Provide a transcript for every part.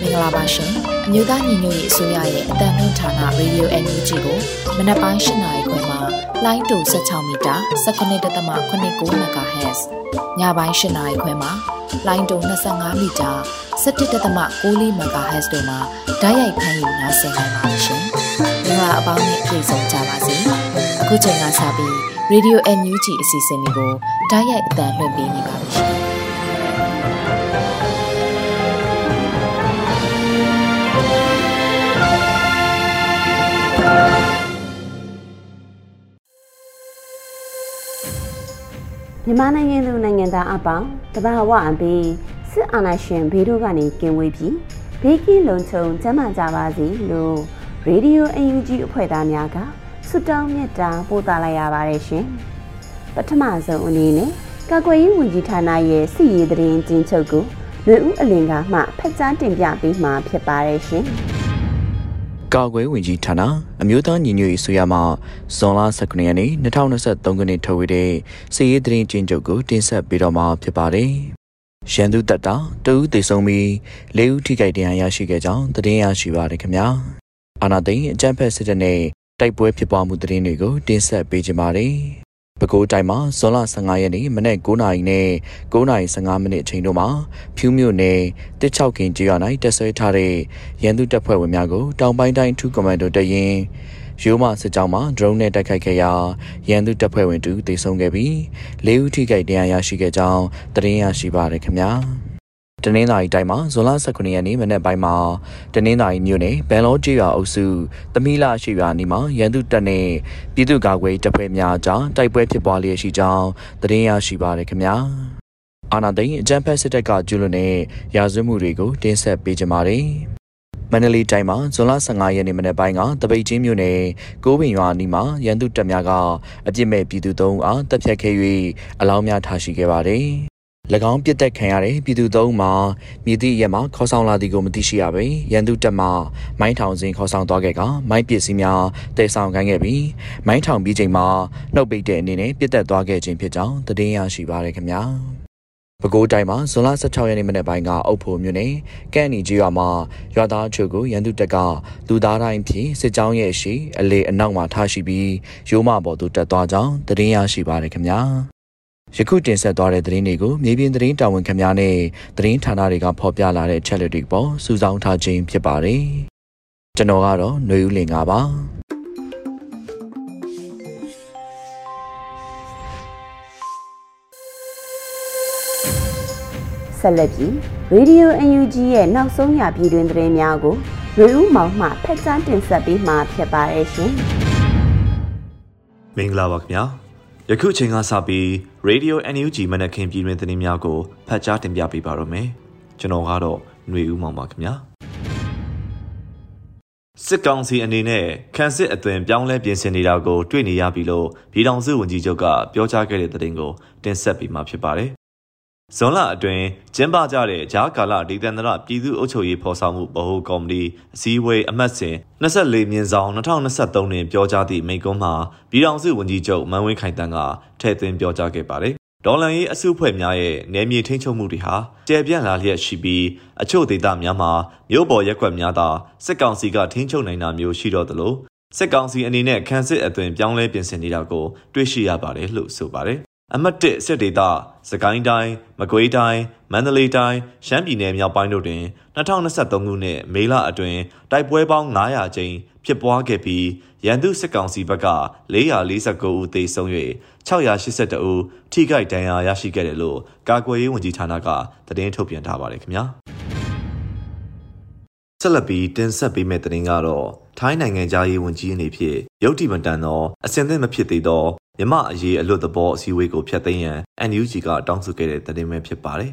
မင်္ဂလာပါရှင်အမျိုးသားညီညွတ်ရေးအစိုးရရဲ့အတံလွှင့်ဌာန Radio NUG ကိုမနက်ပိုင်း၈နာရီခွဲမှာလိုင်းတူ16မီတာ19.89 MHz ညပိုင်း၈နာရီခွဲမှာလိုင်းတူ25မီတာ17.6 MHz တို့မှာဓာတ်ရိုက်ဖမ်းယူနိုင်စေနိုင်ပါရှင်မင်္ဂလာအပေါင်းနဲ့ပြည့်စုံကြပါစေအခုချိန်ကစပြီး Radio NUG အစီအစဉ်လေးကိုဓာတ်ရိုက်အတံလွှင့်ပေးနေပါပြီရှင် မြန်မာနိုင်ငံသူနိုင်ငံသားအပေါင်းတဘာဝအပြီးစစ်အာဏာရှင်ဘေးတို့ကနေကင်းဝေးပြီးဘေးကင်းလုံခြုံကျန်းမာကြပါစေလို့ရေဒီယိုအန်ယူဂျီအဖွဲ့သားများကဆုတောင်းမြတ်တာပို့သလိုက်ရပါတယ်ရှင်ပထမဆုံးအနေနဲ့ကာကွယ်ရေးဝန်ကြီးဌာနရဲ့စီရေးသတင်းကျင်းချုပ်ကိုလွေဦးအလင်ကမှဖက်ကြားတင်ပြပေးမှာဖြစ်ပါတယ်ရှင် ကာကွယ်ဝင်ကြီးဌာနအမျိုးသားညီညွတ်ရေးဆိုရမှဇွန်လ19ရက်နေ့2023ခုနှစ်ထုတ်ဝေတဲ့စီရေးသတင်းကျင်းချုပ်ကိုတင်ဆက်ပေးတော့မှာဖြစ်ပါတယ်။ရန်သူတပ်တာတဦးသေဆုံးပြီး၄ဦးထိခိုက်ဒဏ်ရာရရှိခဲ့ကြောင်းသတင်းရရှိပါရခင်ဗျာ။အာနာသိန်းအကြမ်းဖက်စစ်တပ်နဲ့တိုက်ပွဲဖြစ်ပွားမှုသတင်းတွေကိုတင်ဆက်ပေးကြပါမယ်။ ပဲခူးတိုင်းမှာဇွန်လ15ရက်နေ့မနက်9:00နာရီနဲ့9:15မိနစ်အချိန်တို့မှာဖြူးမြို့နယ်တစ်ချောက်ခင်ကျေးရွာ၌တက်ဆွဲထားတဲ့ရန်သူတပ်ဖွဲ့ဝင်များကိုတောင်ပိုင်းတိုင်းထူးကွန်မန်ဒိုတပ်ရင်းရိုးမစစ်ကြောင်းမှာ drone နဲ့တိုက်ခိုက်ခဲ့ရာရန်သူတပ်ဖွဲ့ဝင်တူသေဆုံးခဲ့ပြီး၄ဦးထိခိုက်ဒဏ်ရာရရှိခဲ့ကြောင်းသတင်းရရှိပါရခင်ဗျာ။ တနင်္သာရီတိုင်းမှာဇွန်လ18ရက်နေ့မနက်ပိုင်းမှာတနင်္သာရီမြို့နယ်ဘန်လောကျေးရွာအုပ်စုသမီးလာရှိရွာနီမှာရန်သူတပ်နဲ့ပြည်သူ့ကာကွယ်တပ်ဖွဲ့များကြားတိုက်ပွဲဖြစ်ပွားလျက်ရှိကြောင်းသတင်းရရှိပါရခင်ဗျာအာနာသိန်းအကြံဖက်စစ်တပ်ကကျူးလွန်တဲ့ရာဇဝတ်မှုတွေကိုတင်ဆက်ပေးကြပါမယ်မန္တလေးတိုင်းမှာဇွန်လ15ရက်နေ့မနက်ပိုင်းကတပိတ်ချင်းမြို့နယ်ကိုးပင်ရွာနီမှာရန်သူတပ်များကအပြစ်မဲ့ပြည်သူသုံးအားတပ်ဖြတ်ခဲ့၍အလောင်းများထားရှိခဲ့ပါတယ်၎ င်းပြစ်တက်ခံရတဲ့ပြည်သူသုံးမှာမြည်သည့်ရက်မှာခေါ်ဆောင်လာသည်ကိုမသိရှိရပေရန်သူတပ်မှမိုင်းထောင်စဉ်ခေါ်ဆောင်သွားခဲ့ကမိုင်းပစ္စည်းများတည်ဆောင်ခိုင်းခဲ့ပြီးမိုင်းထောင်ပြီးချိန်မှာနှုတ်ပိတ်တဲ့အနေနဲ့ပြစ်တက်သွားခဲ့ခြင်းဖြစ်ကြောင်းသတင်းရရှိပါရခင်ဗျာပဲခူးတိုင်းမှာဇွန်လ16ရက်နေ့မနေ့ပိုင်းကအုပ်ဖို့မြို့နယ်ကန့်နီကြီးရွာမှာရွာသားချို့ကိုရန်သူတပ်ကလူသားတိုင်းဖြင့်စစ်ကြောင်းရဲ့ရှိအလေအနောက်မှာထားရှိပြီးရိုးမပေါ်သို့တက်သွားကြောင်းသတင်းရရှိပါရခင်ဗျာ ယခုတင်ဆက်သွားတဲ့သတင်းတွေကိုမြေပြင်သတင်းတာဝန်ခံများနဲ့သတင်းဌာနတွေကဖော်ပြလာတဲ့ချက်လက်တွေပေါ်စုဆောင်းထားခြင်းဖြစ်ပါတယ်။ကျွန်တော်ကတော့ຫນွေဦးလင်ပါဆက်လက်ပြီး Radio UNG ရဲ့နောက်ဆုံးရပြည်တွင်သတင်းများကိုရွေဦးမောင်မှဖက်ချန်းတင်ဆက်ပေးမှာဖြစ်ပါရဲ့ရှင်။မင်္ဂလာပါခင်ဗျာ။ ယခုချိန်ကစပြီး Radio NUG မနက်ခင်းပြည်တွင်သတင်းများကိုဖတ်ကြားတင်ပြပေးပါရမယ်။ကျွန်တော်ကတော့ຫນွေဦးမောင်ပါခင်ဗျာ။စစ်ကောင်စီအနေနဲ့ခန့်စစ်အသွင်ပြောင်းလဲပြင်ဆင်နေတာကိုတွေ့နေရပြီလို့ပြည်ထောင်စုဝန်ကြီးချုပ်ကပြောကြားခဲ့တဲ့သတင်းကိုတင်ဆက်ပေးမှာဖြစ်ပါတယ် ဇွန်လအတွင်းကျင်းပကြတဲ့ဂျားကာလဒေသန္တရပြည်သူ့အုပ်ချုပ်ရေးဖော်ဆောင်မှုဗဟိုကော်မတီအစည်းအဝေးအမှတ်စဉ်24မြင်းဆောင်2023တွင်ပြောကြားသည့်မိန့်ခွန်းမှာပြည်ထောင်စုဝန်ကြီးချုပ်မန်ဝင်းခိုင်တန်းကထည့်သွင်းပြောကြားခဲ့ပါတယ်။ဒေါ်လန်ရေးအစုအဖွဲ့များရဲ့နယ်မြေထိန်းချုပ်မှုတွေဟာကျယ်ပြန့်လာလျက်ရှိပြီးအချို့ဒေသများမှာမြို့ပေါ်ရက်ွက်များသာစစ်ကောင်စီကထိန်းချုပ်နိုင်တာမျိုးရှိတော့သလိုစစ်ကောင်စီအနေနဲ့ခန်းစစ်အသွင်ပြောင်းလဲပြင်ဆင်နေတာကိုတွေ့ရှိရပါတယ်လို့ဆိုပါတယ် အမှတ်1စစ်ဒေသစကိုင်းတိုင်းမကွေးတိုင်းမန္တလေးတိုင်းရှမ်းပြည်နယ်မြောက်ပိုင်းတို့တွင်2023ခုနှစ်မေလအတွင်းတိုက်ပွဲပေါင်း900ကျင်းဖြစ်ပွားခဲ့ပြီးရန်သူစစ်ကောင်စီဘက်က449ဦးသေဆုံး၍682ဦးထိခိုက်ဒဏ်ရာရရှိခဲ့တယ်လို့ကာကွယ်ရေးဝန်ကြီးဌာနကသတင်းထုတ်ပြန်ထားပါတယ်ခင်ဗျာဆက်လက်ပြီးတင်ဆက်ပေးမယ့်သတင်းကတော့ ထိုင်းနိုင်ငံသားရေးဝန်ကြီးအနေဖြင့်ရုတ်တိမတန်သောအစင်သင့်မဖြစ်သေးသောမြမအရေးအလွတ်သဘောအစည်းအဝေးကိုဖျက်သိမ်းရန် NUG ကတောင်းဆိုခဲ့တဲ့သတင်းပဲဖြစ်ပါတယ်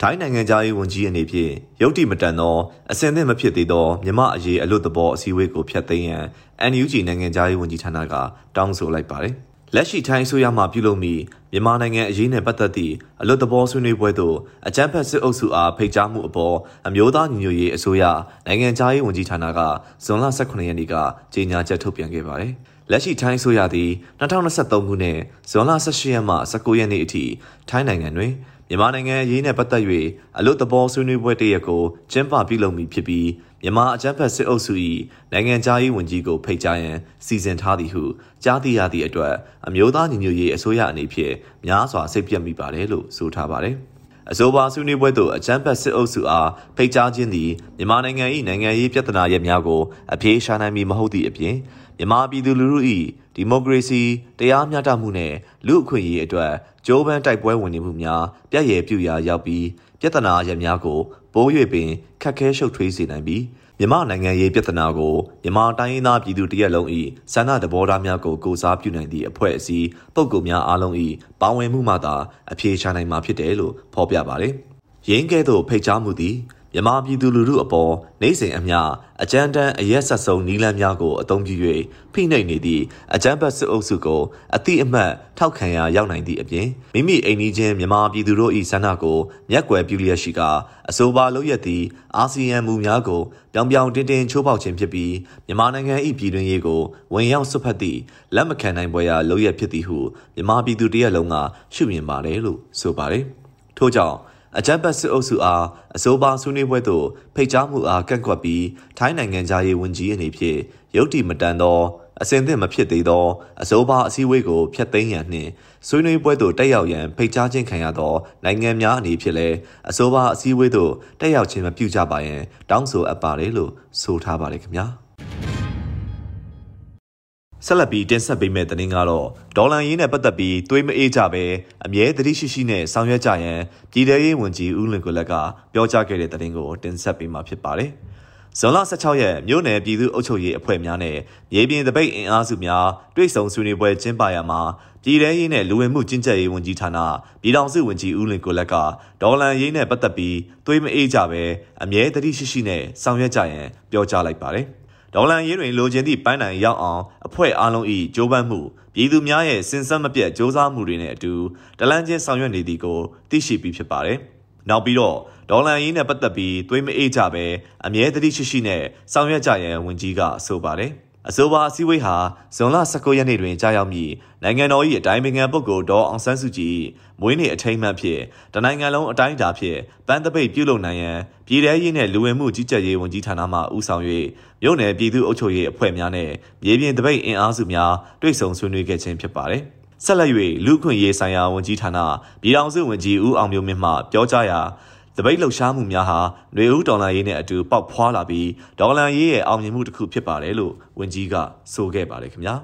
ထိုင်းနိုင်ငံသားရေးဝန်ကြီးအနေဖြင့်ရုတ်တိမတန်သောအစင်သင့်မဖြစ်သေးသောမြမအရေးအလွတ်တဘောအစည်းအဝေးကိုဖျက်သိမ်းရန် NUG နိုင်ငံသားရေးဝန်ကြီးဌာနကတောင်းဆိုလိုက်ပါတယ်။ လက်ရှိထိုင်းအစိုးရမှပြုလုပ်မိမြန်မာနိုင်ငံအရေးနဲ့ပတ်သက်သည့်အလွတ်တဘောဆွေးနွေးပွဲသို့အကြမ်းဖက်စစ်အုပ်စုအားဖိတ်ကြားမှုအပေါ်အမျိုးသားညီညွတ်ရေးအစိုးရနိုင်ငံသားရေးဝန်ကြီးဌာနကဇွန်လ18ရက်နေ့ကကြေညာချက်ထုတ်ပြန်ခဲ့ပါတယ်။လက်ရှိထိုင်းအစိုးရသည်2023ခုနှစ်ဇွန်လ18ရက်မှ19ရက်နေ့အထိထိုင်းနိုင်ငံတွင်မြန်မာနိုင်ငံအရေးနဲ့ပတ်သက်၍အလို့သဘောဆွေးနွေးပွဲတရက်ကိုကျင်းပပြုလုပ်မည်ဖြစ်ပြီး မြန်မာအကြမ်းဖက်စစ်အုပ်စု၏နိုင်ငံခြားရေးဝန်ကြီးကိုဖိတ်ကြားရန်စီစဉ်ထားသည်ဟုကြားသိရသည့်အတွက်အမျိုးသားညီညွတ်ရေးအစိုးရအနေဖြင့်များစွာစိတ်ပြတ်မိပါတယ်လို့ဆိုထားပါတယ်။အဆိုပါဆွေးနွေးပွဲသို့အကြမ်းဖက်စစ်အုပ်စုအားဖိတ်ကြားခြင်းသည်မြန်မာနိုင်ငံ၏နိုင်ငံရေးပြဿနာရပ်များကိုအပြေရှာနိုင်မည်မဟုတ်သည့်အပြင်မြန်မာပြည်သူလူထု၏ဒီမိုကရေစီတရားမျှတမှုနဲ့လူ့အခွင့်အရေးအတွက်ဂျိုးပန်းတိုက်ပွဲဝင်နေမှုများပြည့်ရည်ပြူရာရောက်ပြီး ပြဿနာရများကိုပိုး၍ပင်ခက်ခဲရှုပ်ထွေးစေနိုင်ပြီးမြမနိုင်ငံရေးပြဿနာကိုမြမတိုင်းရင်းသားပြည်သူတရက်လုံး၏ဆန္ဒတဘောထားများကိုကိုစားပြုနိုင်သည့်အဖွဲ့အစည်းပုဂ္ဂိုလ်များအားလုံး၏ပါဝင်မှုမှသာအပြေရှားနိုင်မှာဖြစ်တယ်လို့ဖော်ပြပါတယ်။ရင်းကဲ့သို့ဖိတ်ကြားမှုသည် မြန်မာပြည်သူလူထုအပေါ်နိုင်စဉ်အမျှအကြမ်းတမ်းအရက်ဆက်ဆုံးနီးလန်းများကိုအသုံးပြု၍ဖိနှိပ်နေသည့်အကြမ်းဖက်စစ်အုပ်စုကိုအတိအမှတ်ထောက်ခံရာရောက်နိုင်သည့်အပြင်မိမိအိမ်နီးချင်းမြန်မာပြည်သူတို့၏ဆန္ဒကိုမျက်ကွယ်ပြုလျက်ရှိကအဆိုပါလုပ်ရသည့်အာဆီယံမူများကိုပြောင်ပြောင်တင်းတင်းချိုးဖောက်ခြင်းဖြစ်ပြီးမြန်မာနိုင်ငံ၏ပြည်တွင်းရေးကိုဝင်ရောက်ဆွတ်ဖက်သည့်လက်မခံနိုင်ပွဲရာလုပ်ရဖြစ်သည်ဟုမြန်မာပြည်သူတရက်လုံးကရှုမြင်ပါတယ်လို့ဆိုပါတယ်ထို့ကြောင့် အကြမ်းဖက်စစ်အုပ်စုအားအဆိုပါဆွေးနွေးပွဲသို့ဖိတ်ကြားမှုအားကန့်ကွက်ပြီးထိုင်းနိုင်ငံသားရေးဝန်ကြီးအနေဖြင့်ရုတ်တိမတန်သောအစင်သင့်မဖြစ်သေးသောအဆိုပါအစည်းအဝေးကိုဖျက်သိမ်းရန်နှင့်ဆွေးနွေးပွဲသို့တက်ရောက်ရန်ဖိတ်ကြားခြင်းခံရသောနိုင်ငံများအနေဖြင့်လည်းအဆိုပါအစည်းအဝေးသို့တက်ရောက်ခြင်းမပြုကြပါရန်တောင်းဆိုအပ်ပါတယ်လို့ဆိုထားပါတယ်ခင်ဗျာ။ ဆက်လက်ပြီးတင်ဆက်ပေးမယ့်သတင်းကတော့ဒေါ်လာရင်းနဲ့ပတ်သက်ပြီးသွေးမအေးကြပဲအမြဲတတိရှိရှိနဲ့ဆောင်ရွက်ကြရန်ပြည်ထရေးဝန်ကြီးဦးလင်ကိုလက်ကပြောကြားခဲ့တဲ့သတင်းကိုတင်ဆက်ပေးမှာဖြစ်ပါတယ်။ဇွန်လ16ရက်မြို့နယ်ပြည်သူ့အုပ်ချုပ်ရေးအဖွဲ့များနဲ့မြေပြင်တပိတ်အင်အားစုများတွေ့ဆုံဆွေးနွေးပွဲကျင်းပရမှာပြည်ထရေးနဲ့လူဝင်မှုကြီးကြပ်ရေးဝန်ကြီးဌာနပြည်ထောင်စုဝန်ကြီးဦးလင်ကိုလက်ကဒေါ်လာရင်းနဲ့ပတ်သက်ပြီးသွေးမအေးကြပဲအမြဲတတိရှိရှိနဲ့ဆောင်ရွက်ကြရန်ပြောကြားလိုက်ပါတယ်။ဒေါ်လန်ရေးတွင်လိုချင်သည့်ပန်းတိုင်ရောက်အောင် အဖွဲ့အားလုံး၏ကြိုးပမ်းမှုပြည်သူများရဲ့စဉ်ဆက်မပြတ်စ조사မှုတွေနဲ့အတူဒလန်ချင်းဆောင်ရွက်နေသည်ကိုသိရှိပြီးဖြစ်ပါတယ်။နောက်ပြီးတော့ဒေါ်လန်ရေးနဲ့ပတ်သက်ပြီးသွေးမအေးကြပဲအမြဲတတိရှိရှိနဲ့ဆောင်ရွက်ကြရန်ဝန်ကြီးကဆိုပါတယ်။ အဆိုပါအစည်းအဝေးဟာဇွန်လ19ရက်နေ့တွင်ကြာရောက်မည်နိုင်ငံတော်၏အတိုင်းပင်ခံပုဂ္ဂိုလ်ဒေါ်အောင်ဆန်းစုကြည်မွေးနေ့အထိမ်းအမှတ်ဖြင့်တနိုင်ငံလုံးအတိုင်းအတာဖြင့်ပန်းတပိတ်ပြုလုပ်နိုင်ရန်ပြည်ထရေးနှင့်လူဝင်မှုကြီးကြပ်ရေးဝန်ကြီးဌာနမှဦးဆောင်၍မြို့နယ်ပြည်သူ့အုပ်ချုပ်ရေးအဖွဲ့များနဲ့မြေပြင်တပိတ်အင်အားစုများတွေ့ဆုံဆွေးနွေးခဲ့ခြင်းဖြစ်ပါတယ်ဆက်လက်၍လူခွင့်ရေးဆိုင်ရာဝန်ကြီးဌာနပြည်ထောင်စုဝန်ကြီးဦးအောင်မျိုးမင်းမှပြောကြားရာ တပိတ်လှုပ်ရှားမှုများဟာຫນွေဦးဒေါ်လာရေးနဲ့အတူပေါက်ဖွာလာပြီးဒေါ်လာရေးရဲ့အောင်မြင်မှုတစ်ခုဖြစ်ပါတယ်လို့ဝန်ကြီးကဆိုခဲ့ပါတယ်ခင်ဗျာ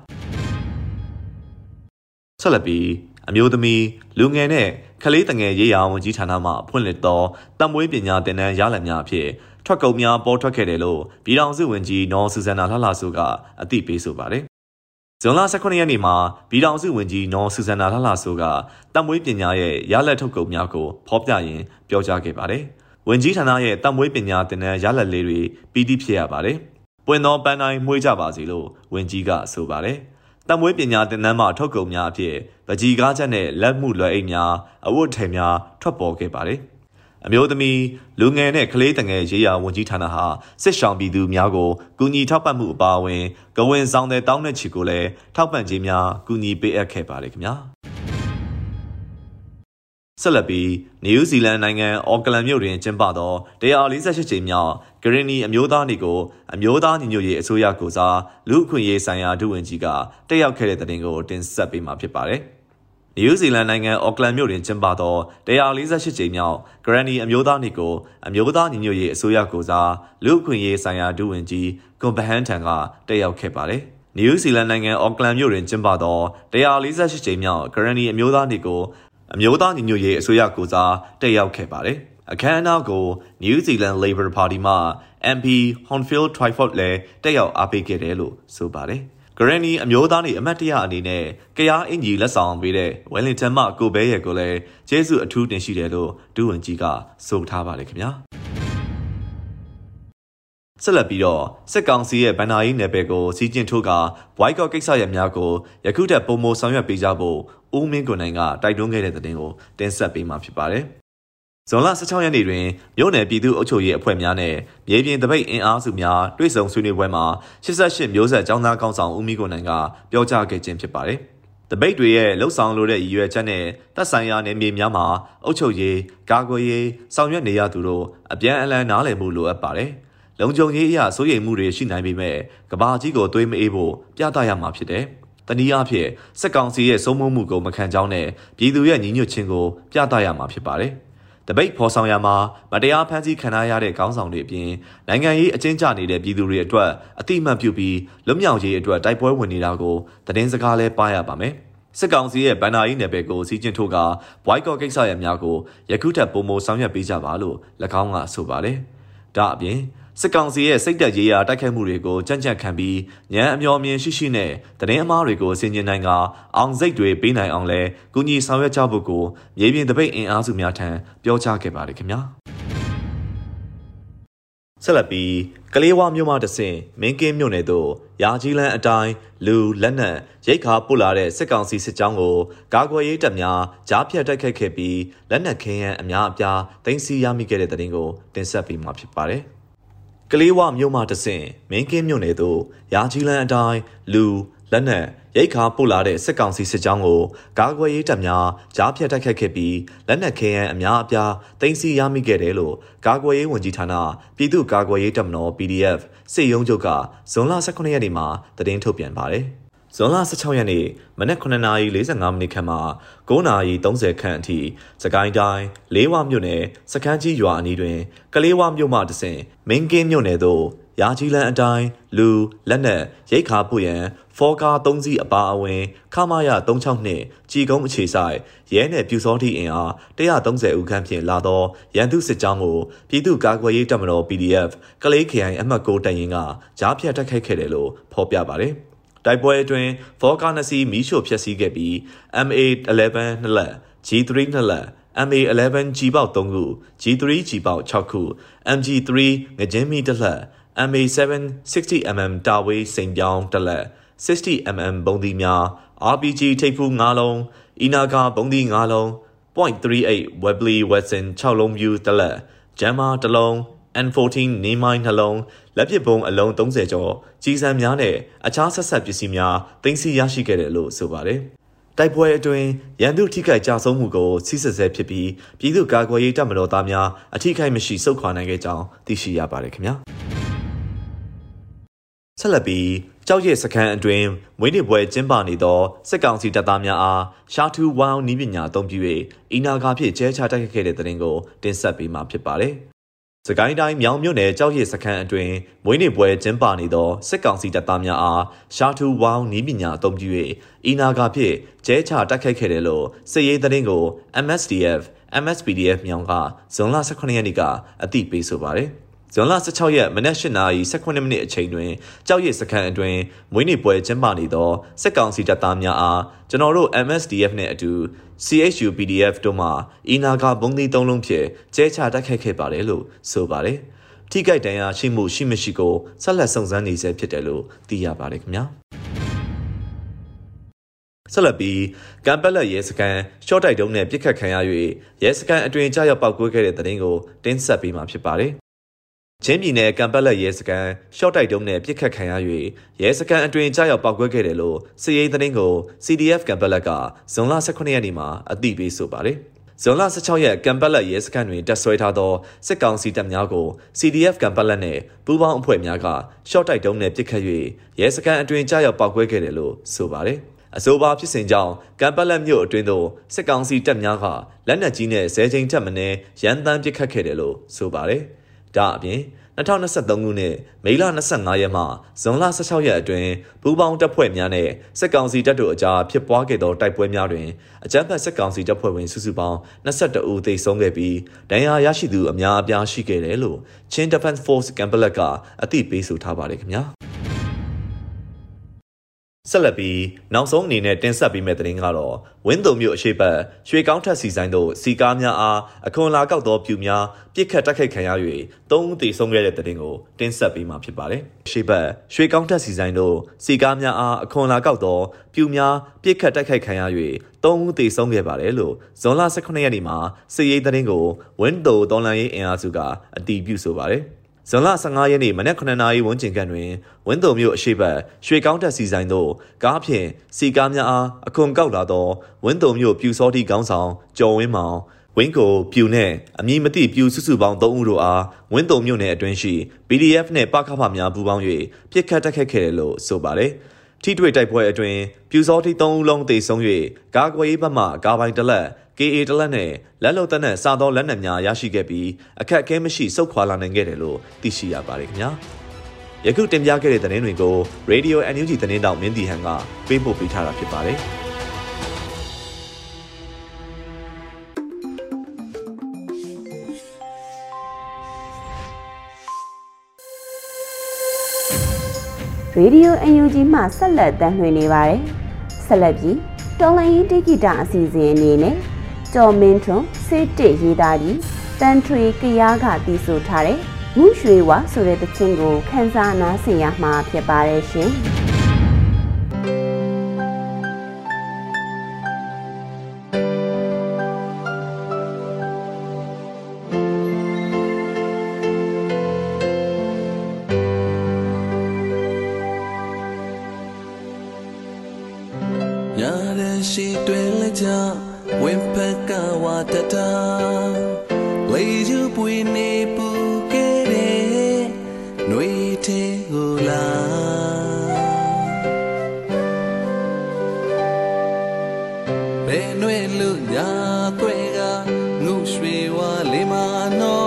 ဆက်လက်ပြီးအမျိုးသမီးလူငယ်နဲ့ကလေးတငယ်ရေးရာဝန်ကြီးဌာနမှဖွင့်လှစ်သောတံမွေးပညာသင်တန်းရလဒ်များအဖြစ်ထွက်ကုန်များပေါ်ထွက်ခဲ့တယ်လို့ပြည်ထောင်စုဝန်ကြီးနော်ဆူဇန်နာလှလှဆိုကအသိပေးဆိုပါတယ် ဇွန်လ18ရက်နေ့မှာပြည်ထောင်စုဝန်ကြီးနော်ဆူဇန်နာလှလှဆိုကတမွေးပညာရဲ့ရလက်ထုတ်ကုန်များကိုဖော်ပြရင်းပြောကြားခဲ့ပါတယ်။ဝန်ကြီးဌာနရဲ့တမွေးပညာတင်တဲ့ရလက်လေးတွေပြီးတိဖြစ်ရပါတယ်။ပွင့်သောပန်းတိုင်းမှုေးကြပါစေလို့ဝန်ကြီးကဆိုပါတယ်။တမွေးပညာတင်တန်းမှထုတ်ကုန်များအဖြစ်ပကြီးကားချက်နဲ့လက်မှုလွယ်အိတ်များအဝတ်ထည်များထွက်ပေါ်ခဲ့ပါတယ်။ အမျိုးသမီးလူငယ်နဲ့ကလေးတငယ်ရေးရာဝန်ကြီးဌာနဟာစစ်ဆောင်ပြည်သူများကိုကူညီထောက်ပံ့မှုအပါအဝင်ကဝင်ဆောင်တဲ့တောင်းတဲ့ချီကိုလည်းထောက်ပံ့ခြင်းများကူညီပေးအပ်ခဲ့ပါတယ်ခင်ဗျာဆက်လက်ပြီးနယူးဇီလန်နိုင်ငံအော်ကလန်မြို့တွင်ကျင်းပသော148ကြိမ်မြောက်ဂရင်းနီအမျိုးသားနေ့ကိုအမျိုးသားညီညွတ်ရေးအစိုးရကိုစားလူ့အခွင့်အရေးဆိုင်ရာဒုဝန်ကြီးကတက်ရောက်ခဲ့တဲ့တဲ့တင်ကိုတင်ဆက်ပေးမှာဖြစ်ပါတယ်။ နယူးဇီလန်နိုင်ငံအော့ကလန်မြို့တွင်ကျင်းပသော148ကြိမ်မြောက်ဂရန်နီအမျိုးသားနေ့ကိုအမျိုးသားညီညွတ်ရေးအစိုးရကိုစားလူ့အခွင့်အရေးဆိုင်ရာဒုဝန်ကြီးကွန်ဘဟန်ထံကတက်ရောက်ခဲ့ပါတယ်။နယူးဇီလန်နိုင်ငံအော့ကလန်မြို့တွင်ကျင်းပသော148ကြိမ်မြောက်ဂရန်နီအမျိုးသားနေ့ကိုအမျိုးသားညီညွတ်ရေးအစိုးရကိုစားတက်ရောက်ခဲ့ပါတယ်။အခမ်းအနားကို New Zealand Labour Party မှ MP Hornfield Twyford လည်းတက်ရောက်အားပေးခဲ့တယ်လို့ဆိုပါတယ်။ ဂရန်နီအမျိုးသားနေအမတ်တရအနေနဲ့ကရားအင်ကြီးလက်ဆောင်ပေးတဲ့ဝယ်လင်တန်မှကိုဘဲရဲ့ကိုလည်းကျေးဇူးအထူးတင်ရှိတယ်လို့ဒူဝင်ကြီးကဆိုထားပါတယ်ခင်ဗျာဆက်လက်ပြီးတော့စစ်ကောင်စီရဲ့ဗန်နာရေးနယ်ပယ်ကိုစီးကျင်ထိုးကဘွိုက်ကော့ကိစ္စရပ်များကိုယခုထက်ပုံမဆောင်ရွက်ပေးကြဖို့ဦးမင်းကွန်နိုင်ကတိုက်တွန်းခဲ့တဲ့တဲ့တင်ကိုတင်ဆက်ပေးမှာဖြစ်ပါတယ်။ ဇွန်လ16ရက်နေ့တွင်မြို့နယ်ပြည်သူ့အုပ်ချုပ်ရေးအဖွဲ့များနဲ့မြေပြင်တပိတ်အင်အားစုများတွေ့ဆုံဆွေးနွေးပွဲမှာ88မျိုးဆက်ចောင်းသားကောင်းဆောင်ဦးမီကိုနိုင်ကပြောကြားခဲ့ခြင်းဖြစ်ပါတယ်။တပိတ်တွေရဲ့လှုပ်ဆောင်လိုတဲ့ရည်ရွယ်ချက်နဲ့တပ်ဆိုင်ရာနယ်မြေများမှာအုပ်ချုပ်ရေး၊ကာကွယ်ရေးဆောင်ရွက်နေရသူတို့အပြန်အလှန်နားလည်မှုလိုအပ်ပါတယ်။လုံခြုံရေးအရာစိုးရိမ်မှုတွေရှိနိုင်ပေမဲ့ကဘာကြီးကိုသွေးမအေးဖို့ပြသရမှာဖြစ်တယ်။တနည်းအားဖြင့်စက်ကောင်စီရဲ့စိုးမိုးမှုကိုမခံကြောင်းနဲ့ပြည်သူရဲ့ညီညွတ်ခြင်းကိုပြသရမှာဖြစ်ပါတယ်။ တပိတ်ဖော်ဆောင်ရမှာမတရားဖမ်းဆီးခံရတဲ့ခေါင်းဆောင်တွေအပြင်နိုင်ငံရေးအကျဉ်းချနေတဲ့ပြည်သူတွေအတွက်အတိအမှတ်ပြုပြီးလွတ်မြောက်ရေးအတွက်တိုက်ပွဲဝင်နေတာကိုသတင်းစကားလဲပါရပါမယ်။စစ်ကောင်စီရဲ့ဗန်နာယီနယ်ပယ်ကိုစီးကျင်ထိုးကဘွိုက်ကော့ကိစ္စရများကိုယခုထပ်ပုံမဆောင်ရွက်ပေးကြပါလို့၎င်းကဆိုပါတယ်။ဒါအပြင် စစ်ကောင်စီရဲ့စိတ်တက်ရေးရာတိုက်ခိုက်မှုတွေကိုကြံ့ကြံ့ခံပြီးညံအမျော်မြင်ရှိရှိနဲ့တရင်အမားတွေကိုဆင်ကျင်နိုင်ကအောင်စိတ်တွေပေးနိုင်အောင်လဲကုညီဆောင်ရွက်ကြဖို့ကိုမြေပြင်တပိတ်အင်အားစုများထံပြောကြားခဲ့ပါတယ်ခင်ဗျာဆက်လက်ပြီးကလေးဝမြို့မှတဆင်မင်းကင်းမြို့နယ်သို့ရာကြီးလန်းအတိုင်းလူလက်နက်ရိတ်ခါပို့လာတဲ့စစ်ကောင်စီစစ်ကြောင်းကိုကာကွယ်ရေးတပ်များကြားဖြတ်တိုက်ခိုက်ခဲ့ပြီးလက်နက်ခင်းရန်အများအပြားတင်စီရမိခဲ့တဲ့တဲ့တင်ကိုတင်ဆက်ပေးမှာဖြစ်ပါတယ်။ ကလေးဝမြို့မှတဆင့်မင်းကင်းမြို့နယ်သို့ရာကြီးလန်းအတိုင်းလူလက်နက်ရိတ်ခါပို့လာတဲ့စစ်ကောင်စီစစ်ကြောင်းကိုကာကွယ်ရေးတပ်များကြားဖြတ်တိုက်ခတ်ခဲ့ပြီးလက်နက်ခဲယမ်းအများအပြားတင်စီရမိခဲ့တယ်လို့ကာကွယ်ရေးဝန်ကြီးဌာနပြည်သူ့ကာကွယ်ရေးတပ်မတော် PDF စစ်ရုံးချုပ်ကဇွန်လ18ရက်နေ့မှာသတင်းထုတ်ပြန်ပါတယ်။ ဇွန်လ16ရက်နေ့မနက်9:45မိနစ်ခန့်မှ9:30ခန့်အထိစကိုင်းတိုင်းလေးဝမြို့နယ်စခန်းကြီးရွာအနီးတွင်ကလေးဝမြို့မှတဆင်မင်းကင်းမြို့နယ်သို့ရာကြီးလန်းအတိုင်းလူလက်နက်ရိတ်ခါပုရန်ဖောကာ3စီးအပါအဝင်ခမာယ36နှစ်ကြည်ကုန်းအခြေဆိုင်ရဲနယ်ပြူစောတိအင်အား130ဦးခန့်ဖြင့်လာသောရန်သူစစ်ကြောင်းကိုပြည်သူ့ကာကွယ်ရေးတပ်မတော် PDF ကလေးခရိုင်အမှတ်6တပ်ရင်းကကြားဖြတ်တိုက်ခိုက်ခဲ့တယ်လို့ဖော်ပြပါတယ်။ တိုက်ပွဲအတွင်းဖောကာနစီမီးရှို့ဖျက်ဆီးခဲ့ပြီး MA11 နှစ်လက် G3 နှစ်လက် MA11 G ပေါက်3ခု G3 G ပေါက်6ခု MG3 ငကြင်းမီတစ်လက် MA7 60mm တာဝေးစိန်ပြောင်းတစ်လက် 60mm ဘုံဒီများ RPG ထိပ်ဖူး9လုံးအီနာကာဘုံဒီ9လုံး .38 Webley Wesson 6လုံး view တစ်လက် Jammer တစ်လုံး N14 နေမိုင်းနှလုံး လက်ပစ်ပုံးအလုံး30ကျော်ကြီးစံများနဲ့အခြားဆက်ဆက်ပစ္စည်းများတင်စီရရှိခဲ့တယ်လို့ဆိုပါတယ်။တိုက်ပွဲအတွင်းရန်သူထိခိုက်ကြဆုံးမှုကိုစီးစက်ဆဲဖြစ်ပြီးပြည်သူ့ကာကွယ်ရေးတပ်မတော်သားများအထိခိုက်မရှိစုခွာနိုင်ခဲ့ကြောင်းသိရှိရပါတယ်ခင်ဗျာ။ဆက်လက်ပြီးကြောက်ရဲစခန်းအတွင်းမွေးနေ့ပွဲကျင်းပနေသောစစ်ကောင်စီတပ်သားများအားရှာထူဝမ်နီးပညာအသုံးပြု၍အီနာဂါဖြင့်ကျဲချတိုက်ခိုက်ခဲ့တဲ့တဲ့ရင်ကိုတင်ဆက်ပေးမှာဖြစ်ပါတယ်။ စကိုင်းတိုင်းမြောင်မြို့နယ်ကြောက်ရည်စခန်းအတွင်းမွေးနေ့ပွဲကျင်းပနေသောစစ်ကောင်စီတပ်သားများအားရှာထူဝေါင်းနီးပညာအသုံးပြု၍အီနာဂါဖြင့်ကျဲချတိုက်ခိုက်ခဲ့တယ်လို့စစ်ရေးသတင်းကို MSDF MSPDF မြောင်ကဇွန်လ18ရက်နေ့ကအသိပေးဆိုပါတယ်။ ဇွန်လ16ရက်မနက်၈နာရီ18မိနစ်အချိန်တွင်ကြောက်ရည်စခန်းအတွင်းမွေးနေ့ပွဲကျင်းပနေသောစစ်ကောင်စီတပ်သားများအားကျွန်တော်တို့ MSDF နဲ့အတူ CHU PDF တို့မှအီနာကဘုံသီးသုံးလုံးဖြင့်ကျဲချတိုက်ခိုက်ခဲ့ပါတယ်လို့ဆိုပါတယ်။ထိခိုက်ဒဏ်ရာရှိမှုရှိမရှိကိုဆက်လက်စုံစမ်းနေဆဲဖြစ်တယ်လို့သိရပါတယ်ခင်ဗျာ။ဆက်လက်ပြီးကမ်ပက်လက်ရဲစကန်ရှော့တိုက်တုံးနဲ့ပြစ်ခတ်ခံရ၍ရဲစကန်အတွင်ကြောက်ရောက်ပောက်ကွဲခဲ့တဲ့တဲ့ရင်ကိုတင်းဆက်ပေးမှာဖြစ်ပါတယ် ချင်းပြည်နယ်ကံပတ်လက်ရဲစခန်းရှော့တိုက်တုံးနဲ့ပြစ်ခတ်ခံရ၍ရဲစခန်းအတွင်ကြားရောက်ပောက်ကွဲခဲ့တယ်လို့စီရေးသတင်းကို CDF ကံပတ်လက်ကဇွန်လ18ရက်နေ့မှာအသိပေးဆိုပါတယ်။ဇွန်လ16ရက်ကံပတ်လက်ရဲစခန်းတွင်တပ်ဆွဲထားသောစစ်ကောင်စီတပ်များကို CDF ကံပတ်လက်နဲ့ပူးပေါင်းအဖွဲ့များကရှော့တိုက်တုံးနဲ့ပစ်ခတ်၍ရဲစခန်းအတွင်ကြားရောက်ပောက်ကွဲခဲ့တယ်လို့ဆိုပါတယ်။အဆိုပါဖြစ်စဉ်ကြောင့်ကံပက်လက်မြို့အတွင်းသို့စစ်ကောင်စီတပ်များကလက်နက်ကြီးနဲ့ဇဲချိန်ထက်မင်းရန်တမ်းပစ်ခတ်ခဲ့တယ်လို့ဆိုပါတယ်။ ဒါအပြင်2023ခုနှစ်မေလ25ရက်မှဇွန်လ16ရက်အတွင်းဘူပေါင်းတပ်ဖွဲ့များနဲ့စစ်ကောင်စီတပ်တို့အကြားဖြစ်ပွားခဲ့သောတိုက်ပွဲများတွင်အကြမ်းဖက်စစ်ကောင်စီတပ်ဖွဲ့ဝင်စုစုပေါင်း22ဦးသေဆုံးခဲ့ပြီးဒဏ်ရာရရှိသူအများအပြားရှိခဲ့တယ်လို့ Chin Defense Force ကမ်ပလက်ကအသိပေးဆိုထားပါတယ်ခင်ဗျာ ဆက်လက်ပြီးနောက်ဆုံးအနေနဲ့တင်ဆက်ပေးမယ့်သတင်းကတော့ဝင်းတုံမြို့အရှိတ်ရွှေကောင်းထက်စီဆိုင်တို့စီကားများအားအခွန်လာကောက်သောပြူများပြစ်ခတ်တိုက်ခိုက်ခံရ၍သုံးဦးသေဆုံးခဲ့တဲ့သတင်းကိုတင်ဆက်ပေးမှာဖြစ်ပါတယ်။ရှေ့ဘက်ရွှေကောင်းထက်စီဆိုင်တို့စီကားများအားအခွန်လာကောက်သောပြူများပြစ်ခတ်တိုက်ခိုက်ခံရ၍သုံးဦးသေဆုံးခဲ့ပါတယ်လို့ဇွန်လ18ရက်နေ့မှာစစ်ရေးသတင်းကိုဝင်းတုံတော်လန်ရေးအင်အားစုကအတည်ပြုဆိုပါတယ်။ ဇွန်လ15ရက်နေ့မနက်9:00နာရီဝန်းကျင်ခန့်တွင်ဝင်းတုံမြို့အရှိတ်ရွှေကောင်းတက်စီဆိုင်သို့ကားဖြင့်စီကားများအားအခွန်ကောက်လာသောဝင်းတုံမြို့ပြူစောတိကောင်းဆောင်ကျော်ဝင်းမောင်ဝင်းကိုပြူနဲ့အမည်မသိပြူစုစုပေါင်း3ဦးတို့အားဝင်းတုံမြို့နယ်အတွင်းရှိ PDF နှင့်ပကဖများပူးပေါင်း၍ပြစ်ခတ်တက်ခတ်ခဲ့တယ်လို့ဆိုပါတယ်။ထိတွေ့တိုက်ပွဲအတွင်းပြူစောတိ3ဦးလုံးသေဆုံး၍ကာကွယ်ရေးဘက်မှကာပိုင်တလက် KA တလက်နဲ့လက်လုံတပ်နဲ့စားသောလက်နက်များရရှိခဲ့ပြီးအခက်အခဲမရှိစုခွာလာနိုင်ခဲ့တယ်လို့သိရှိရပါတယ်ခင်ဗျာယခုတင်ပြခဲ့တဲ့သတင်းတွေကို Radio NUG သတင်းတောင်မင်းတီဟန်ကပေးပို့ပေးထားတာဖြစ်ပါတယ်ရေဒီယို UNG မှဆက်လက်တမ်းလွှင့်နေပါတယ်။ဆက်လက်ပြီးတော်လိုင်းရင်တိဂီတာအစီအစဉ်အနေနဲ့ ကျော်မင်းထွန်းစစ်တစ်ရေးသားပြီးတန်ထွေကရားကတီးဆိုထားတဲ့မူရွှေဝါဆိုတဲ့တခြင်းကိုခန်းစားနားဆင်ရမှာဖြစ်ပါတယ်ရှင်။ ရွှေဝါ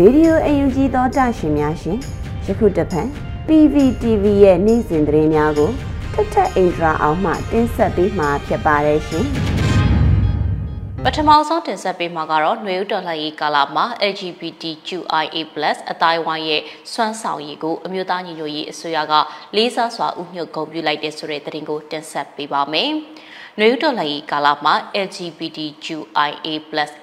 ရေဒီယိုအယူကြီးသောတာရှင်များရှင်ယခုတဖန် PVTV ရဲ့နေ့စဉ်သတင်းများကိုထက်ထက်အင်ဒရာအောင်မှတင်ဆက်ပေးမှာဖြစ်ပါတယ်ရှင်ပထမဆုံးတင်ဆက်ပေးမှာကတော့ຫນွေဥတော်လှန်ရေးကာလမှာ LGBTQIA+ အတိုင်းဝိုင်းရဲ့စွမ်းဆောင်ရည်ကိုအမျိုးသားညီညွတ်ရေးအစိုးရကလေးစားစွာဥညွှတ်ဂုဏ်ပြုလိုက်တဲ့ဆိုတဲ့သတင်းကိုတင်ဆက်ပေးပါမယ်။ နွေဦးတော်လှန်ရေးကာလမှာ LGBTQIA+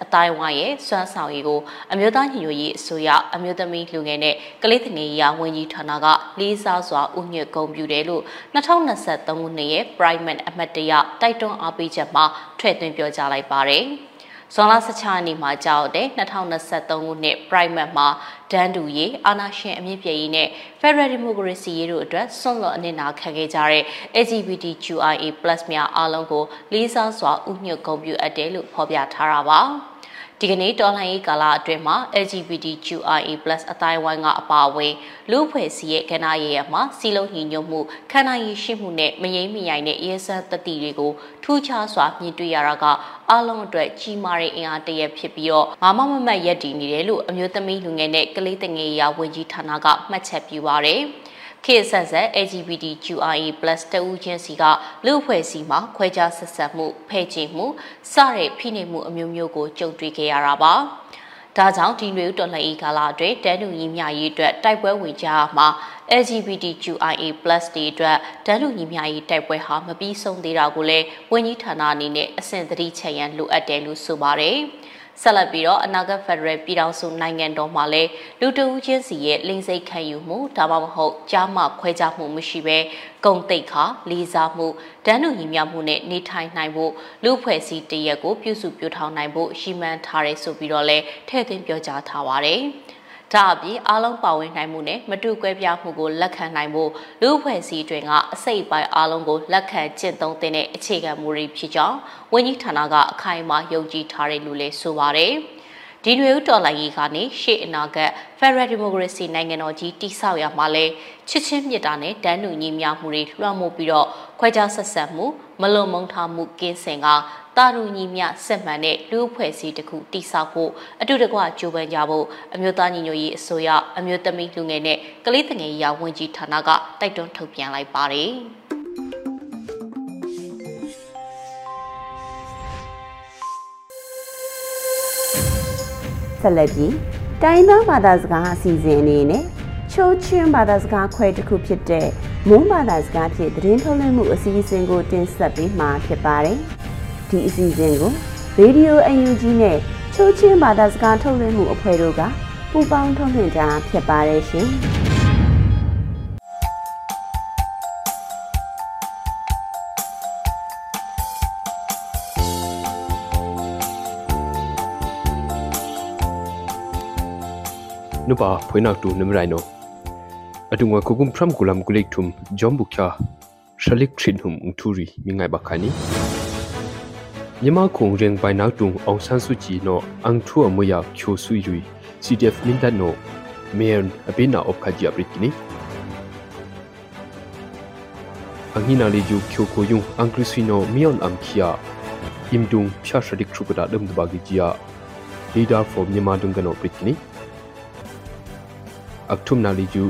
အတိုင်းဝိုင်းရဲ့စွမ်းဆောင်ရည်ကိုအမျိုးသားညီညွတ်ရေးအစိုးရအမျိုးသမီးလူငယ်နဲ့ကလေးငယ်ရာဝန်ကြီးဌာနကလေးစားစွာဥညွှတ်ဂုဏ်ပြုတယ်လို့2023ခုနှစ်ရဲ့ Prime အမှတ်တရတိုက်တွန်းအားပေးချက်မှာထည့်သွင်းပြောကြားလိုက်ပါတယ်။ဇွန်လ16ရက်နေ့မှာကြောက်တဲ့2023ခုနှစ် Prime မှာ ဒန်းတူရေးအာနာရှင်အမြင့်ပြည့်ရေးနဲ့ Federal Democracy ရေးတို့အတွက်ဆွန့်လွတ်အနစ်နာခံခဲ့ကြတဲ့ LGBTQIA+ များအားလုံးကိုလေးစားစွာဥညွတ်ဂုဏ်ပြုအပ်တယ်လို့ဖော်ပြထားတာပါ။ ဒီကနေ့တော်လှန်ရေးကာလအတွင်းမှာ LGBTQIA+ အတိုင်းဝိုင်းကအပါအဝင်လူဖွဲ့စည်းရဲ့ကဏ္ဍရရမှာစီလုံးညီညွတ်မှုခန္ဓာရည်ရှိမှုနဲ့မယိမ့်မယိုင်တဲ့ရဲစံတတိတွေကိုထူးခြားစွာမြင်တွေ့ရတာကအလုံးအတွက်ကြီးမားတဲ့အင်အားတရက်ဖြစ်ပြီးတော့မမမမတ်ရက်တည်နေတယ်လို့အမျိုးသမီးလူငယ်နဲ့ကလေးတငယ်ရာဝန်ကြီးဌာနကမှတ်ချက်ပြုပါရယ်။ ခေတ်ဆက်ဆက် LGBTQIA+ တဦးချင်းစီကလူအဖွဲ့အစည်းမှာခွဲခြားဆက်ဆက်မှုဖဲ့ချေမှုစတဲ့ဖိနှိပ်မှုအမျိုးမျိုးကိုကြုံတွေ့ခဲ့ရတာပါ။ဒါကြောင့်ဒီမျိုးတော်လှန်ရေးကာလအတွင်းတန်းတူညီမျှရေးအတွက်တိုက်ပွဲဝင်ကြမှာ LGBTQIA+ တွေအတွက်တန်းတူညီမျှရေးတိုက်ပွဲဟာမပြီးဆုံးသေးတာကိုလည်းဝန်ကြီးဌာနအနေနဲ့အဆင့်သတိချက်ရန်လိုအပ်တယ်လို့ဆိုပါတယ်။ ဆက်လက်ပြီးတော့အနာဂတ်ဖက်ဒရယ်ပြည်ထောင်စုနိုင်ငံတော်မှာလည်းလူတဦးချင်းစီရဲ့လိမ့်စိတ်ခံယူမှုဒါမှမဟုတ်ကြားမှခွဲခြားမှုမရှိဘဲဂုံတိတ်ခါလေးစားမှုတန်းတူညီမျှမှုနဲ့နေထိုင်နိုင်ဖို့လူဖွဲ့စည်းတရက်ကိုပြုစုပြောထောင်နိုင်ဖို့ရှိမှန်းထားရဲဆိုပြီးတော့လည်းထည့်သွင်းပြောကြားထားပါတယ်။ ဒါအပြင်အားလုံးပါဝင်နိုင်မှုနဲ့မတူကွဲပြားမှုကိုလက်ခံနိုင်ဖို့လူအဖွဲ့အစည်းတွေကအစိတ်ပိုင်းအားလုံးကိုလက်ခံကျင့်သုံးတဲ့အခြေခံမူတွေဖြစ်ကြောင်းဝန်ကြီးဌာနကအခိုင်အမာယုံကြည်ထားတယ်လို့လည်းဆိုပါတယ်။ဒီနွေဦးတော်လှန်ရေးကနေရှေ့အနာဂတ် Federal Democracy နိုင်ငံတော်ကြီးတိဆောက်ရမှာလဲချစ်ချင်းမြတ်တာနဲ့တန်းတူညီမျှမှုတွေလွှမ်းမိုးပြီးတော့ ခွဲခြားဆက်ဆံမှုမလုံမုံထားမှုကင်းစင်ကတာရူညီမျှဆက်မှန်တဲ့လူအဖွဲ့အစည်းတစ်ခုတိစောက်ဖို့အတူတကွကြိုးပမ်းကြဖို့အမျိုးသားညီညွတ်ရေးအစိုးရအမျိုးသမီးလူငယ်နဲ့ကလေးငယ်ရာဝန်ကြီးဌာနကတိုက်တွန်းထုတ်ပြန်လိုက်ပါတယ်ဆက်လက်ပြီးတိုင်းသားဘာသာစကားအစီအစဉ်အနေနဲ့ချိုးချင်းဘာသာစကားခွဲတစ်ခုဖြစ်တဲ့ မွန်းဘာသာစကားဖြင့်သတင်းထုတ်လွှင့်မှုအစီအစဉ်ကိုတင်ဆက်ပေးမှာဖြစ်ပါတယ်။ဒီအစီအစဉ်ကိုရေဒီယို UNG နဲ့ချိုးချင်းဘာသာစကားထုတ်လွှင့်မှုအဖွဲ့တို့ကပူးပေါင်းထုတ်လွှင့်တာဖြစ်ပါတယ်ရှင်။နုပါဖွေးနောက်တူနမရိုင်နို adunga kukum from kulam kulik thum jombukya shalik thrin hum ungthuri mingai bakhani yama khong reng pai nak tung aung san su chi no ang thu amuya khyo su yui cdf min da no mean abina op khaji aprikini angina le ju khyo ko yung ang krisino mion am khia imdung phya shadik thu kada dum da gi jia leader for myanmar dung gano aprikini akthum na le ju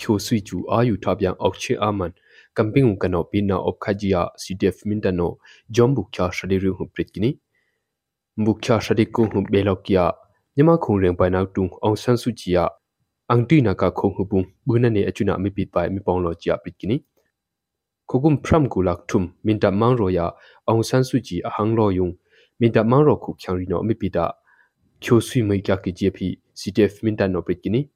ခုကုမ်ဖရမ်ကူလမ်ကူလိကထုမ်ဂျုံဘုခါရှလိကထရင်ဟုမ်ထူရီမိငိုင်ဘခါနီမြန်မာခုံရင်ပိုင်နောက်တုံအောင်ဆန်းစုကြည်နောအန်ထူအမွေယာချိုဆွီရီ CDF မင်တနိုမေန်အပိနာအော့ခဂျီအပရစ်ကီနီအငိနာလီဂျူချိုကိုယုံအန်ကရစီနိုမီယွန်အမ်ခီယာအင်ဒုံဖြာရှဒိကထရုကဒါဒမ်ဒဘာဂီဂျီယာ leader for မြန်မာဒုံကနောပရစ်ကီနီ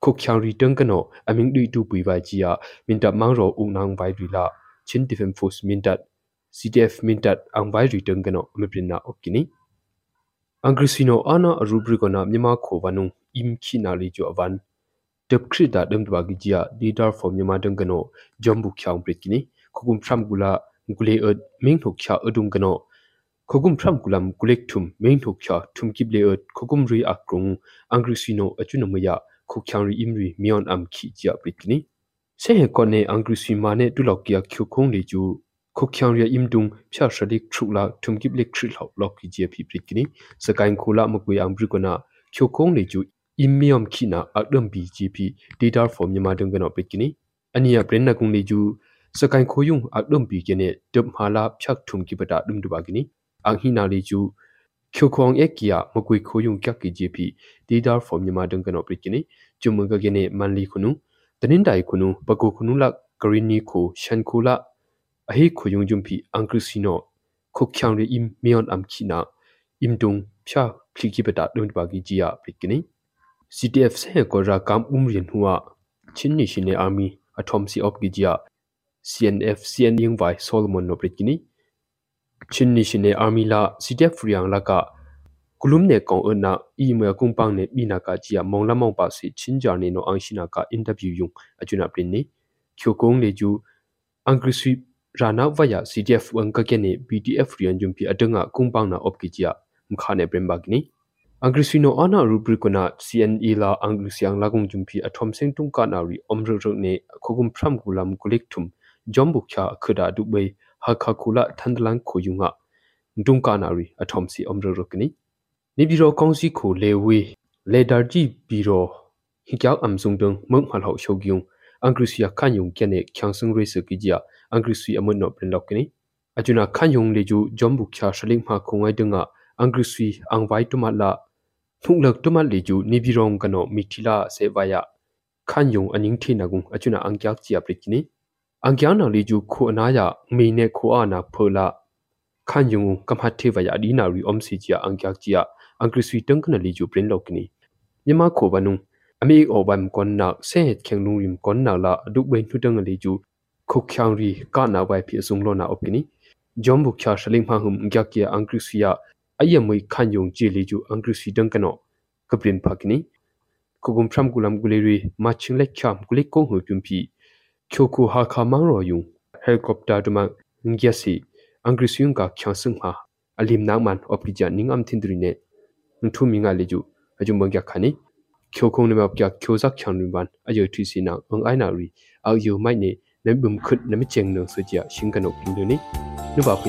ရီနွာချင်းနီရှင်နေအာမီအထုံစီအော့ပီဂျီယာ sian ning by solomon no britini ni biro khoyung khayung tumang gen ni angri suyung ka khyang sungri asina ka mori atu ngwe shingkano ngai bai opkini Nyama khong reng bai nak tung Aung San Suu Kyi no ang thu mu ya khyo sui chu ayu tha byang ok che aman camping kano pina op khajia CDF mintano jombu kya shade ru hu prit kini mukha shadik ko hu belokia nyama khung reng pai nak tung ong san su chia angti na ka khong hu bung buna ne achuna mi pit pai mi pong lo chia pit kini khogum phram ku lak thum minta mang ro ya ong san su chi a hang lo yung minta mang ro khu khyang ri no mi pita khyo sui mai kya ki je phi ctf minta no prit kini ra kya khyang ri le ju ngam ya om nak ami ku krunga ami thak na op kha jia phanna op kini ashina challenge le ju jombu kya shale riung kano aung san su chiang ti lo na ka jombu kya shale ko hum ikhari ge ne achun le ju chin defense force min da da facebook samhayung kano prenna op khajia prikwini min da mang ro yung le ju adu be jom bu cha grung tungka na ri om lo ba ne ayu tha byan ok chia man chia fundraising campaign jung pi khok khyang ri tang kano aming dui tu pui ba ji ya min da mang ro u nang bai ri la chin defense force min da CDF min da ang bai ri tang kano me prenna op kini angrisino ana rubrikona myama khobanu im khina li jo avan dep khrida dem dwa gi jia leader for myama dangano jombu khyang britkini khogum phram gula gule ed ming thok kha adung gano khogum phram gulam gulek thum ming thok kha thum ki ble ed khogum ri akrung angrisino achunamaya khokhyang ri imri mion am khi jia britkini se he kone angrisi mane tulok kya khyukhong le ju khokhyang ria imdung phya shalik thula thumkip lek thri hlok lok ki je phi pritkini sakain khola mukui ambri kona khyokong le ju immiam khina akdam bi gp data form nyama dung gano pritkini ania prenna kung le ju sakain khoyung akdam bi kene tup hala phyak thumki bata dum du bagini anghina le ju khyokong ekia mukui khoyung kyak ki gp data form nyama dung gano pritkini chumuga gene manli khunu tanin dai khunu pako khunu la karini kho shan khula ahi khoyung jumpi angkrisino khokhyang re im mion am khina im dung phya khiki beta dun ba gi jia pikini CTF se ko ra kam um rin huwa chinni shine army athom si op gi jia CNF CN ying vai Solomon no pikini chinni shine army la CTF riang la ka kulum ne kong na i mo kung pang ne bina ka jia mong la mong pa si chinjar ne no ang shina ka interview yung achuna prin ni khyo kong le ju angkriswi rana vaya CDF wangka kene BDF rian jumpi adanga kumpang na opkijia mkhane brembagni angrisino ana rubrikona CNE la anglusiang lagung jumpi athom seng tungka na ri omro ro ne khogum phram gulam kulikthum jombu kha khada dubai hakha khula thandlang khoyunga tungka na ri athom si omro ro kni ni biro kongsi kho lewe ledarji biro hikyak amsung dung mong hal ho shogyung angrusia khanyung kene kyangsung rese kijia angrisui amon no prin lokni ajuna khanyung leju jombu kya shaling ma khongai dunga angrisui angwai tuma la thunglak tuma leju nibirong kano mithila sevaya khanyung aning thinagung ajuna angkyak chia prikini angkyana leju kho anaya meine kho ana phola khanyung kamhathi vaya dina ri omsi chia angkyak chia angrisui tangkana leju prin lokni yama kho banung ami obam konna se het khenglung rim konna la aduk bain thutang leju khokhyang ri ka na wai phi sung lo na opkini jombu kya shaling ma hum ngya kya angkrisia ayamui khanyong ji li ju angkrisi dang kano kaprin phakini kugum phram gulam guleri ma ching le khyam guli ko hu tum phi khyoku ha kha mang ro yung helicopter duma ngya si angkrisiung ka khya sung ha alim nang man opki ja ning am thindri ne thu mi nga le ju ajum bangya khani khyokhong ne ma kya khyosak khyang ri ban ayo thi si na ang ai na ri au yu mai ne နဘုံခွတ်နမချင်နဆွကြရှင်ကနုပင်းဒနီနဘဖိ